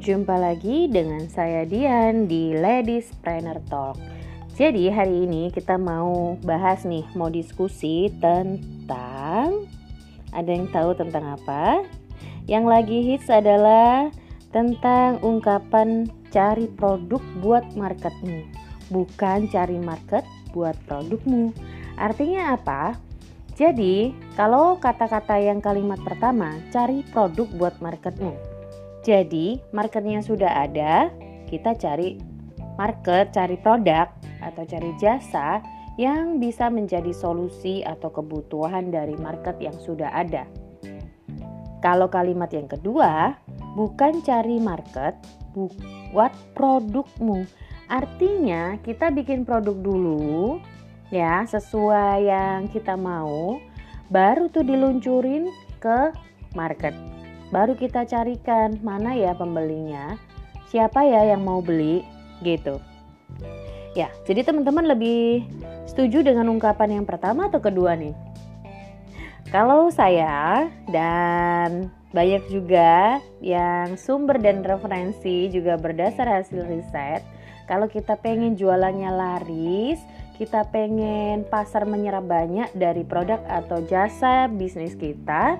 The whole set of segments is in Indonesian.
jumpa lagi dengan saya Dian di Ladies Planner Talk. Jadi hari ini kita mau bahas nih, mau diskusi tentang ada yang tahu tentang apa? Yang lagi hits adalah tentang ungkapan cari produk buat marketmu, bukan cari market buat produkmu. Artinya apa? Jadi, kalau kata-kata yang kalimat pertama, cari produk buat marketmu jadi, marketnya sudah ada, kita cari market, cari produk atau cari jasa yang bisa menjadi solusi atau kebutuhan dari market yang sudah ada. Kalau kalimat yang kedua, bukan cari market, buat produkmu. Artinya, kita bikin produk dulu ya, sesuai yang kita mau, baru tuh diluncurin ke market baru kita carikan mana ya pembelinya, siapa ya yang mau beli gitu. Ya, jadi teman-teman lebih setuju dengan ungkapan yang pertama atau kedua nih? Kalau saya dan banyak juga yang sumber dan referensi juga berdasar hasil riset, kalau kita pengen jualannya laris, kita pengen pasar menyerap banyak dari produk atau jasa bisnis kita,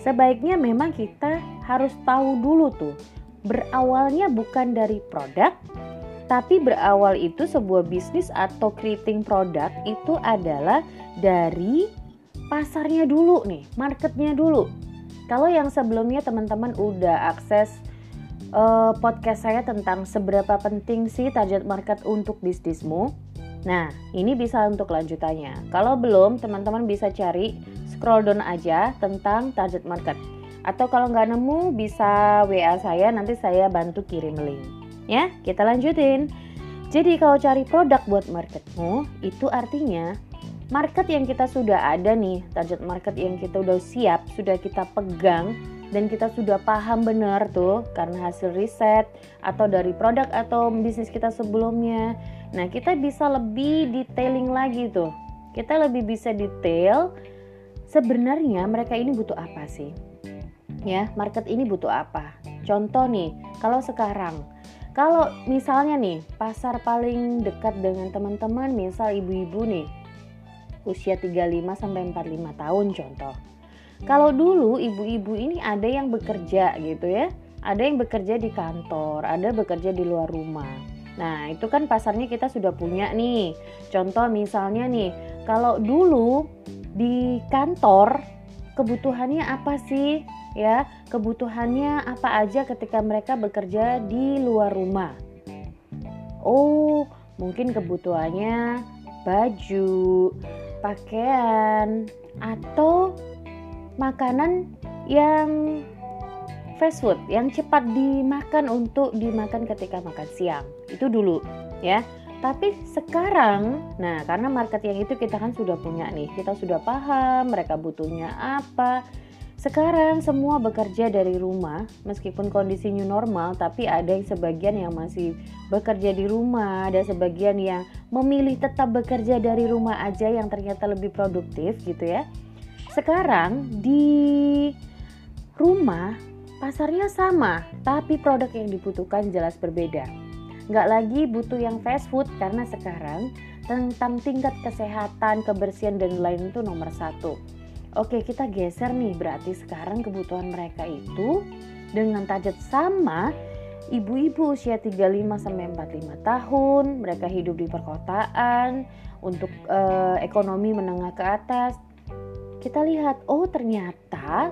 Sebaiknya memang kita harus tahu dulu tuh, berawalnya bukan dari produk, tapi berawal itu sebuah bisnis atau creating produk itu adalah dari pasarnya dulu nih, marketnya dulu. Kalau yang sebelumnya teman-teman udah akses uh, podcast saya tentang seberapa penting sih target market untuk bisnismu. Nah, ini bisa untuk lanjutannya. Kalau belum, teman-teman bisa cari scroll down aja tentang target market. Atau kalau nggak nemu bisa WA saya nanti saya bantu kirim link. Ya, kita lanjutin. Jadi kalau cari produk buat marketmu itu artinya market yang kita sudah ada nih, target market yang kita udah siap, sudah kita pegang dan kita sudah paham benar tuh karena hasil riset atau dari produk atau bisnis kita sebelumnya. Nah, kita bisa lebih detailing lagi tuh. Kita lebih bisa detail sebenarnya mereka ini butuh apa sih? Ya, market ini butuh apa? Contoh nih, kalau sekarang kalau misalnya nih pasar paling dekat dengan teman-teman misal ibu-ibu nih usia 35 sampai 45 tahun contoh. Kalau dulu ibu-ibu ini ada yang bekerja gitu ya. Ada yang bekerja di kantor, ada bekerja di luar rumah. Nah, itu kan pasarnya kita sudah punya nih. Contoh misalnya nih, kalau dulu di kantor kebutuhannya apa sih? Ya kebutuhannya apa aja ketika mereka bekerja di luar rumah? Oh mungkin kebutuhannya baju pakaian atau makanan yang fast food yang cepat dimakan untuk dimakan ketika makan siang itu dulu ya tapi sekarang, nah karena market yang itu kita kan sudah punya nih, kita sudah paham mereka butuhnya apa. Sekarang semua bekerja dari rumah, meskipun kondisi new normal, tapi ada yang sebagian yang masih bekerja di rumah, ada sebagian yang memilih tetap bekerja dari rumah aja yang ternyata lebih produktif gitu ya. Sekarang di rumah pasarnya sama, tapi produk yang dibutuhkan jelas berbeda nggak lagi butuh yang fast food karena sekarang tentang tingkat kesehatan, kebersihan dan lain itu nomor satu. Oke kita geser nih berarti sekarang kebutuhan mereka itu dengan target sama ibu-ibu usia 35 sampai 45 tahun, mereka hidup di perkotaan untuk eh, ekonomi menengah ke atas. Kita lihat oh ternyata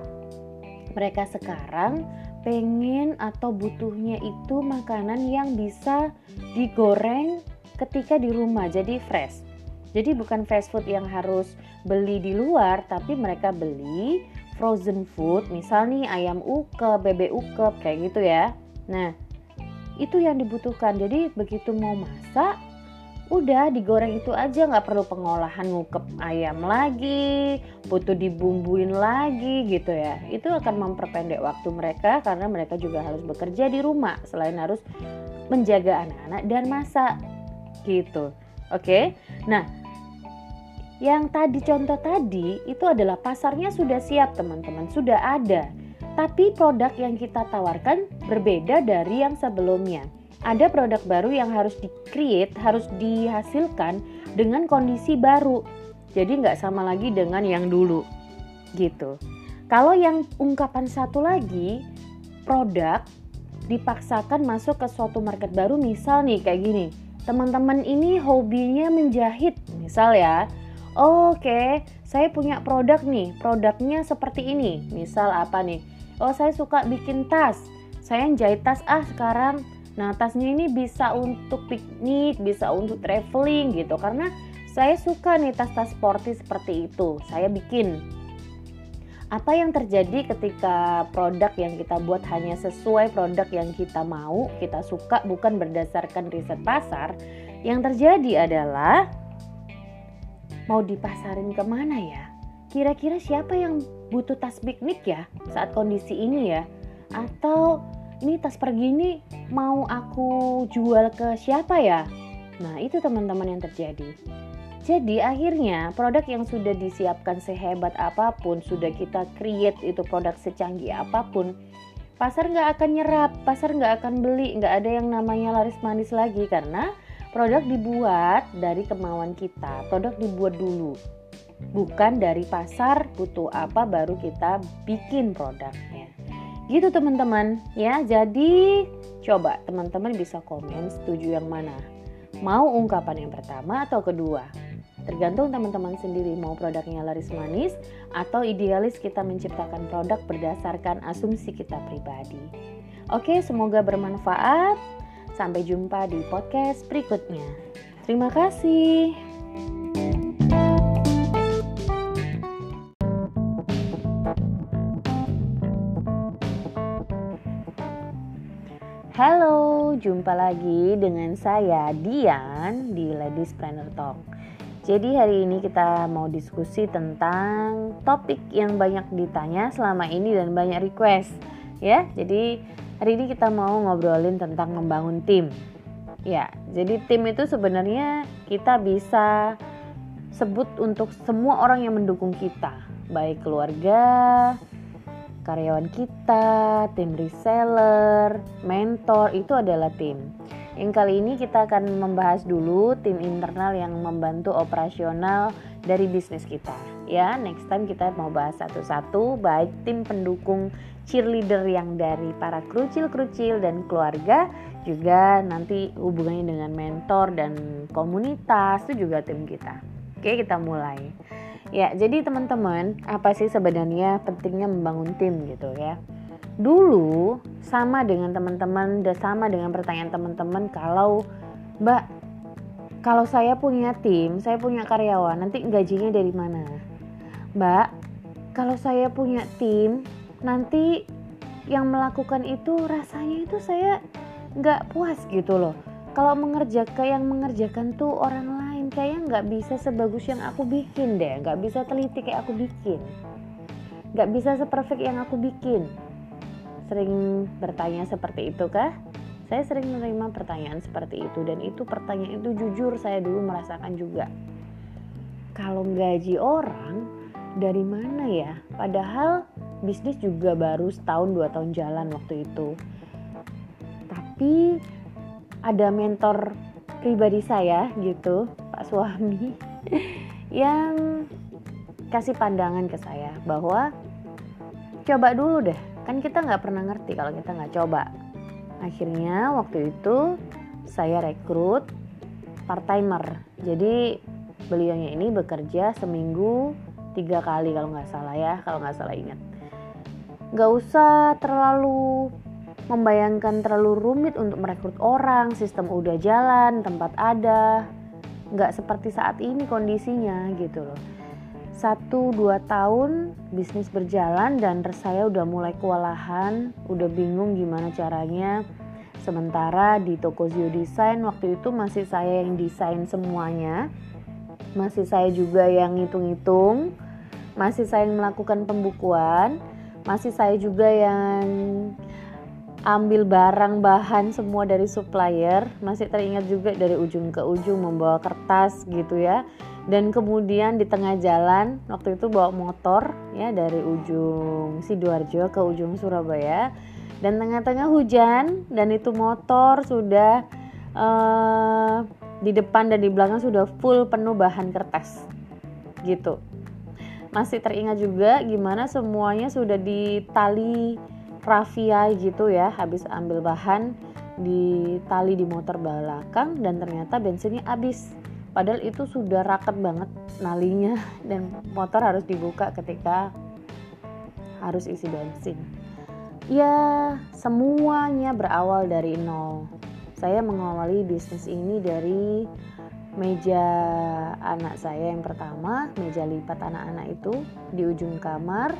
mereka sekarang pengen atau butuhnya itu makanan yang bisa digoreng ketika di rumah jadi fresh. Jadi bukan fast food yang harus beli di luar tapi mereka beli frozen food misal nih ayam uke, bebek uke kayak gitu ya. Nah, itu yang dibutuhkan. Jadi begitu mau masak udah digoreng itu aja nggak perlu pengolahan ngukep ayam lagi butuh dibumbuin lagi gitu ya. Itu akan memperpendek waktu mereka karena mereka juga harus bekerja di rumah selain harus menjaga anak-anak dan masak gitu. Oke? Nah yang tadi contoh tadi itu adalah pasarnya sudah siap teman-teman sudah ada. Tapi produk yang kita tawarkan berbeda dari yang sebelumnya. Ada produk baru yang harus di-create, harus dihasilkan dengan kondisi baru. Jadi nggak sama lagi dengan yang dulu. Gitu. Kalau yang ungkapan satu lagi, produk dipaksakan masuk ke suatu market baru misal nih kayak gini. Teman-teman ini hobinya menjahit, misal ya. Oke, okay, saya punya produk nih, produknya seperti ini. Misal apa nih? Oh, saya suka bikin tas. Saya jahit tas ah sekarang. Nah, tasnya ini bisa untuk piknik, bisa untuk traveling gitu. Karena saya suka nih tas-tas sporty seperti itu. Saya bikin. Apa yang terjadi ketika produk yang kita buat hanya sesuai produk yang kita mau, kita suka bukan berdasarkan riset pasar? Yang terjadi adalah mau dipasarin ke mana ya? Kira-kira siapa yang butuh tas piknik ya saat kondisi ini ya? Atau ini tas pergi ini mau aku jual ke siapa ya? Nah itu teman-teman yang terjadi. Jadi akhirnya produk yang sudah disiapkan sehebat apa pun, sudah kita create itu produk secanggih apa pun, pasar nggak akan nyerap, pasar nggak akan beli, nggak ada yang namanya laris manis lagi karena Produk dibuat dari kemauan kita, produk dibuat dulu. Bukan dari pasar butuh apa baru kita bikin produknya. Gitu teman-teman ya. Jadi coba teman-teman bisa komen setuju yang mana. Mau ungkapan yang pertama atau kedua? Tergantung teman-teman sendiri mau produknya laris manis atau idealis kita menciptakan produk berdasarkan asumsi kita pribadi. Oke, semoga bermanfaat. Sampai jumpa di podcast berikutnya. Terima kasih. Halo, jumpa lagi dengan saya Dian di Ladies Planner Talk. Jadi hari ini kita mau diskusi tentang topik yang banyak ditanya selama ini dan banyak request ya. Jadi Hari ini kita mau ngobrolin tentang membangun tim. Ya, jadi tim itu sebenarnya kita bisa sebut untuk semua orang yang mendukung kita, baik keluarga, karyawan kita, tim reseller, mentor, itu adalah tim. Yang kali ini kita akan membahas dulu tim internal yang membantu operasional dari bisnis kita. Ya, next time kita mau bahas satu-satu baik tim pendukung cheerleader yang dari para krucil-krucil dan keluarga juga nanti hubungannya dengan mentor dan komunitas itu juga tim kita. Oke, kita mulai. Ya, jadi teman-teman, apa sih sebenarnya pentingnya membangun tim gitu ya? Dulu sama dengan teman-teman, dan sama dengan pertanyaan teman-teman kalau Mbak, kalau saya punya tim, saya punya karyawan, nanti gajinya dari mana? Mbak, kalau saya punya tim, nanti yang melakukan itu rasanya itu saya nggak puas gitu loh kalau mengerjakan yang mengerjakan tuh orang lain kayaknya nggak bisa sebagus yang aku bikin deh. Nggak bisa teliti kayak aku bikin. Nggak bisa seperfect yang aku bikin. Sering bertanya seperti itu kah? Saya sering menerima pertanyaan seperti itu. Dan itu pertanyaan itu jujur saya dulu merasakan juga. Kalau gaji orang dari mana ya? Padahal bisnis juga baru setahun dua tahun jalan waktu itu. Tapi ada mentor pribadi saya gitu pak suami yang kasih pandangan ke saya bahwa coba dulu deh. Kan kita nggak pernah ngerti kalau kita nggak coba. Akhirnya waktu itu saya rekrut part timer jadi beliaunya ini bekerja seminggu tiga kali kalau nggak salah ya kalau nggak salah ingat. Gak usah terlalu membayangkan terlalu rumit untuk merekrut orang, sistem udah jalan, tempat ada. Gak seperti saat ini kondisinya gitu loh. Satu dua tahun bisnis berjalan dan saya udah mulai kewalahan, udah bingung gimana caranya. Sementara di toko Zio Design waktu itu masih saya yang desain semuanya. Masih saya juga yang ngitung-ngitung, masih saya yang melakukan pembukuan masih saya juga yang ambil barang bahan semua dari supplier masih teringat juga dari ujung ke ujung membawa kertas gitu ya. Dan kemudian di tengah jalan waktu itu bawa motor ya dari ujung sidoarjo ke ujung surabaya. Dan tengah-tengah hujan dan itu motor sudah uh, di depan dan di belakang sudah full penuh bahan kertas gitu. Masih teringat juga gimana semuanya sudah ditali rafia gitu ya habis ambil bahan di tali di motor belakang dan ternyata bensinnya habis. Padahal itu sudah raket banget nalinya dan motor harus dibuka ketika harus isi bensin. Ya semuanya berawal dari nol. Saya mengawali bisnis ini dari meja anak saya yang pertama meja lipat anak-anak itu di ujung kamar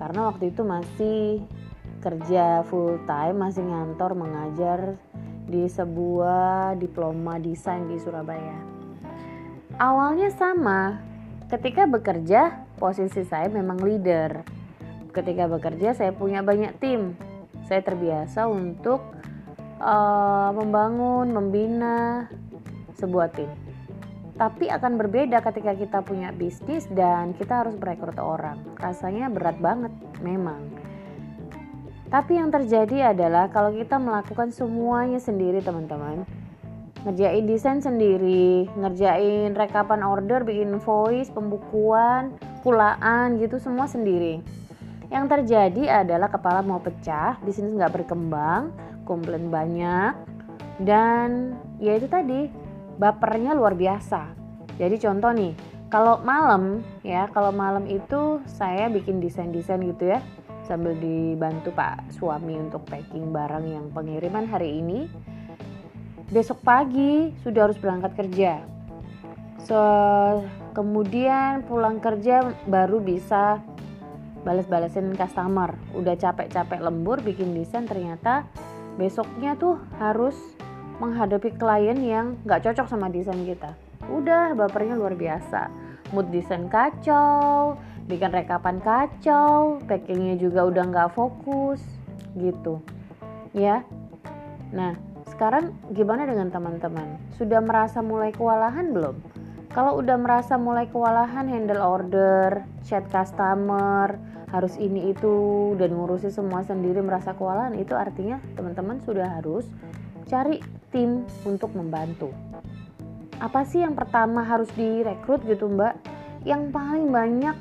karena waktu itu masih kerja full time masih ngantor mengajar di sebuah diploma desain di Surabaya. Awalnya sama, ketika bekerja posisi saya memang leader. Ketika bekerja saya punya banyak tim. Saya terbiasa untuk uh, membangun, membina sebuah tim. Tapi akan berbeda ketika kita punya bisnis dan kita harus merekrut orang. Rasanya berat banget, memang tapi yang terjadi adalah kalau kita melakukan semuanya sendiri teman-teman ngerjain desain sendiri, ngerjain rekapan order, bikin voice, pembukuan, pulaan gitu semua sendiri. Yang terjadi adalah kepala mau pecah, bisnis nggak berkembang, komplain banyak, dan ya itu tadi bapernya luar biasa. Jadi contoh nih, kalau malam ya, kalau malam itu saya bikin desain-desain gitu ya, sambil dibantu Pak suami untuk packing barang yang pengiriman hari ini. Besok pagi sudah harus berangkat kerja. So, kemudian pulang kerja baru bisa balas-balasin customer. Udah capek-capek lembur bikin desain ternyata besoknya tuh harus menghadapi klien yang nggak cocok sama desain kita. Udah bapernya luar biasa. Mood desain kacau, bikin rekapan kacau packingnya juga udah nggak fokus gitu ya nah sekarang gimana dengan teman-teman sudah merasa mulai kewalahan belum kalau udah merasa mulai kewalahan handle order chat customer harus ini itu dan ngurusi semua sendiri merasa kewalahan itu artinya teman-teman sudah harus cari tim untuk membantu. Apa sih yang pertama harus direkrut gitu mbak? Yang paling banyak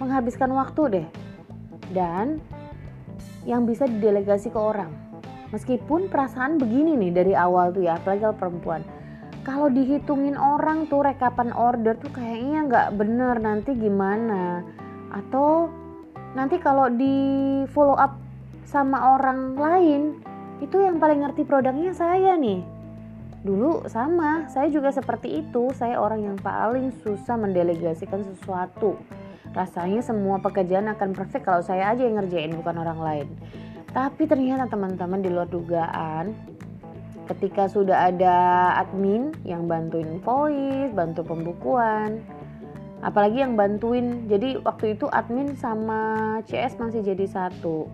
menghabiskan waktu deh. Dan yang bisa didelegasi ke orang. Meskipun perasaan begini nih dari awal tuh ya apalagi kalau perempuan. Kalau dihitungin orang tuh rekapan order tuh kayaknya nggak bener. Nanti gimana? Atau nanti kalau di follow up sama orang lain itu yang paling ngerti produknya saya nih dulu sama saya juga seperti itu saya orang yang paling susah mendelegasikan sesuatu Rasanya semua pekerjaan akan perfect kalau saya aja yang ngerjain bukan orang lain. Tapi ternyata teman-teman di luar dugaan ketika sudah ada admin yang bantuin voice, bantu pembukuan, apalagi yang bantuin. Jadi waktu itu admin sama CS masih jadi satu.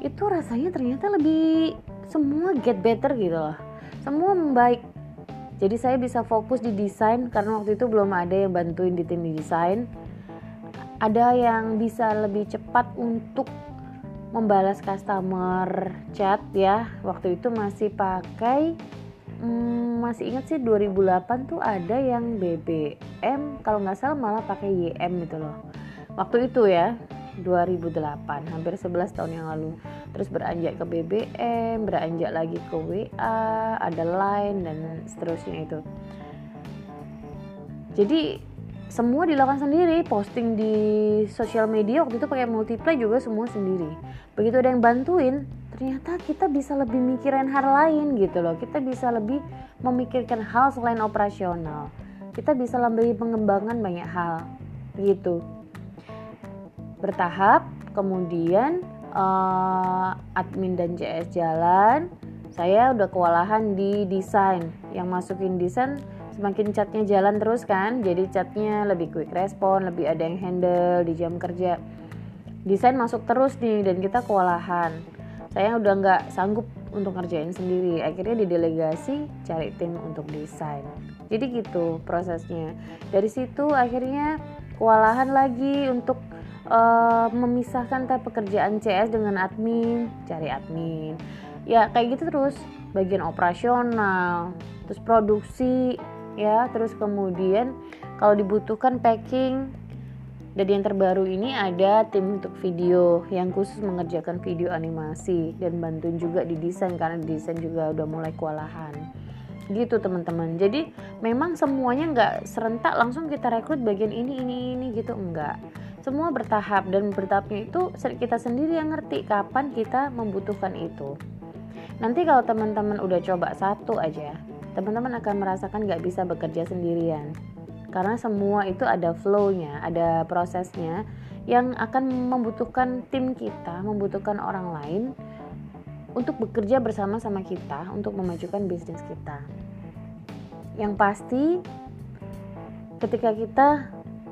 Itu rasanya ternyata lebih semua get better gitu loh. Semua membaik. Jadi saya bisa fokus di desain karena waktu itu belum ada yang bantuin di tim desain ada yang bisa lebih cepat untuk membalas customer chat ya waktu itu masih pakai hmm, masih ingat sih 2008 tuh ada yang BBM kalau nggak salah malah pakai YM gitu loh waktu itu ya 2008 hampir 11 tahun yang lalu. Terus beranjak ke BBM beranjak lagi ke WA ada Line dan seterusnya itu. Jadi semua dilakukan sendiri posting di sosial media waktu itu pakai multiply juga semua sendiri. Begitu ada yang bantuin ternyata kita bisa lebih mikirin hal lain gitu loh. Kita bisa lebih memikirkan hal selain operasional. Kita bisa lebih mengembangkan banyak hal gitu bertahap kemudian uh, admin dan JS jalan. Saya udah kewalahan di desain. Yang masukin desain semakin catnya jalan terus kan jadi catnya lebih quick respon lebih ada yang handle di jam kerja. Desain masuk terus nih dan kita kewalahan. Saya udah nggak sanggup untuk ngerjain sendiri. Akhirnya didelegasi cari tim untuk desain. Jadi gitu prosesnya. Dari situ akhirnya kewalahan lagi untuk uh, memisahkan tab pekerjaan CS dengan admin cari admin. Ya kayak gitu terus. Bagian operasional terus produksi ya. Terus kemudian kalau dibutuhkan packing dan yang terbaru ini ada tim untuk video yang khusus mengerjakan video animasi dan bantuin juga di desain karena desain juga udah mulai kewalahan. Gitu teman-teman. Jadi memang semuanya nggak serentak langsung kita rekrut bagian ini ini ini gitu. Enggak semua bertahap dan bertahapnya itu kita sendiri yang ngerti kapan kita membutuhkan itu nanti kalau teman-teman udah coba satu aja teman-teman akan merasakan nggak bisa bekerja sendirian karena semua itu ada flow-nya ada prosesnya yang akan membutuhkan tim kita membutuhkan orang lain untuk bekerja bersama sama kita untuk memajukan bisnis kita. Yang pasti ketika kita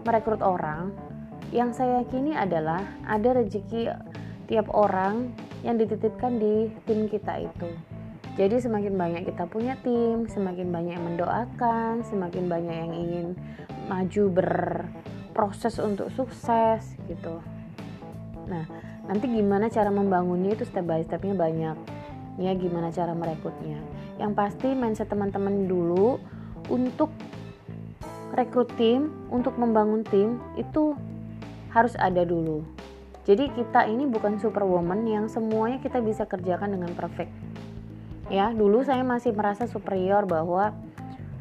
merekrut orang, yang saya yakini adalah ada rezeki tiap orang yang dititipkan di tim kita itu. Jadi semakin banyak kita punya tim, semakin banyak yang mendoakan, semakin banyak yang ingin maju berproses untuk sukses gitu. Nah, nanti gimana cara membangunnya itu step by stepnya banyak ya gimana cara merekrutnya yang pasti mindset teman-teman dulu untuk rekrut tim untuk membangun tim itu harus ada dulu. Jadi kita ini bukan superwoman yang semuanya kita bisa kerjakan dengan perfect. Ya dulu saya masih merasa superior bahwa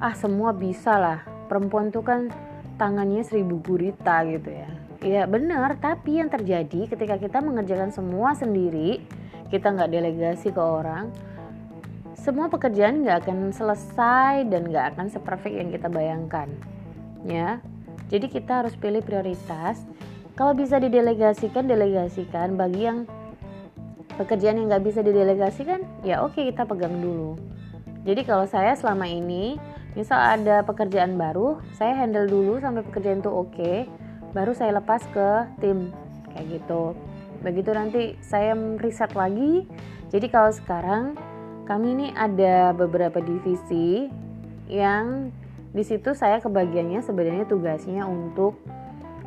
ah semua bisa lah. Perempuan tuh kan tangannya seribu gurita gitu ya. Iya benar, tapi yang terjadi ketika kita mengerjakan semua sendiri, kita nggak delegasi ke orang, semua pekerjaan nggak akan selesai dan nggak akan seperfect yang kita bayangkan. Ya, jadi kita harus pilih prioritas. Kalau bisa didelegasikan, delegasikan. Bagi yang pekerjaan yang nggak bisa didelegasikan, ya oke kita pegang dulu. Jadi kalau saya selama ini, misal ada pekerjaan baru, saya handle dulu sampai pekerjaan itu oke baru saya lepas ke tim kayak gitu begitu nanti saya riset lagi jadi kalau sekarang kami ini ada beberapa divisi yang di situ saya kebagiannya sebenarnya tugasnya untuk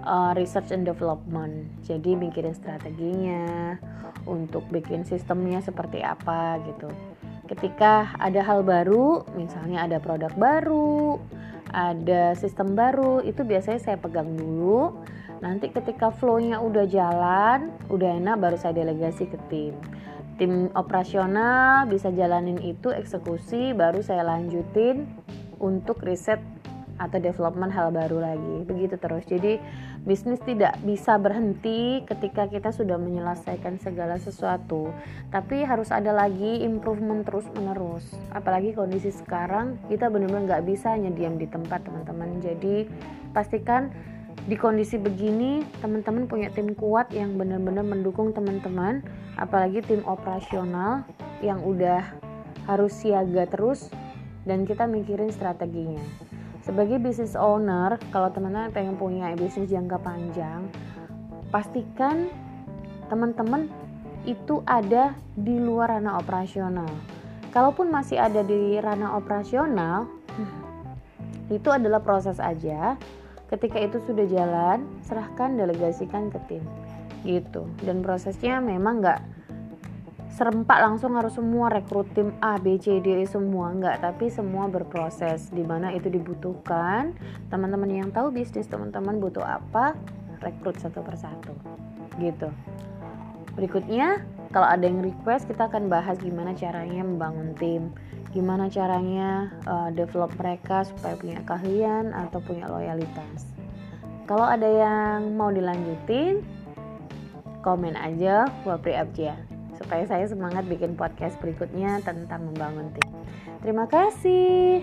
uh, research and development. Jadi mikirin strateginya untuk bikin sistemnya seperti apa gitu. Ketika ada hal baru misalnya ada produk baru ada sistem baru itu biasanya saya pegang dulu. Nanti ketika flow-nya udah jalan udah enak baru saya delegasi ke tim. Tim operasional bisa jalanin itu eksekusi baru saya lanjutin untuk riset atau development hal baru lagi. Begitu terus. Jadi bisnis tidak bisa berhenti ketika kita sudah menyelesaikan segala sesuatu. Tapi harus ada lagi improvement terus menerus apalagi kondisi sekarang kita benar-benar nggak bisa hanya diam di tempat teman-teman. Jadi pastikan di kondisi begini teman-teman punya tim kuat yang benar-benar mendukung teman-teman. Apalagi tim operasional yang udah harus siaga terus dan kita mikirin strateginya sebagai business owner kalau teman-teman pengen punya bisnis jangka panjang pastikan teman-teman itu ada di luar ranah operasional. Kalaupun masih ada di ranah operasional itu adalah proses aja. Ketika itu sudah jalan serahkan delegasikan ke tim. Gitu. Dan prosesnya memang nggak serempak langsung harus semua rekrut tim A, B, C, D, E semua. Enggak tapi semua berproses di mana itu dibutuhkan. Teman-teman yang tahu bisnis teman-teman butuh apa rekrut satu persatu. Gitu. Berikutnya kalau ada yang request kita akan bahas gimana caranya membangun tim. Gimana caranya uh, develop mereka supaya punya keahlian atau punya loyalitas. Kalau ada yang mau dilanjutin komen aja Wapri Abjia supaya saya semangat bikin podcast berikutnya tentang membangun tim. Terima kasih.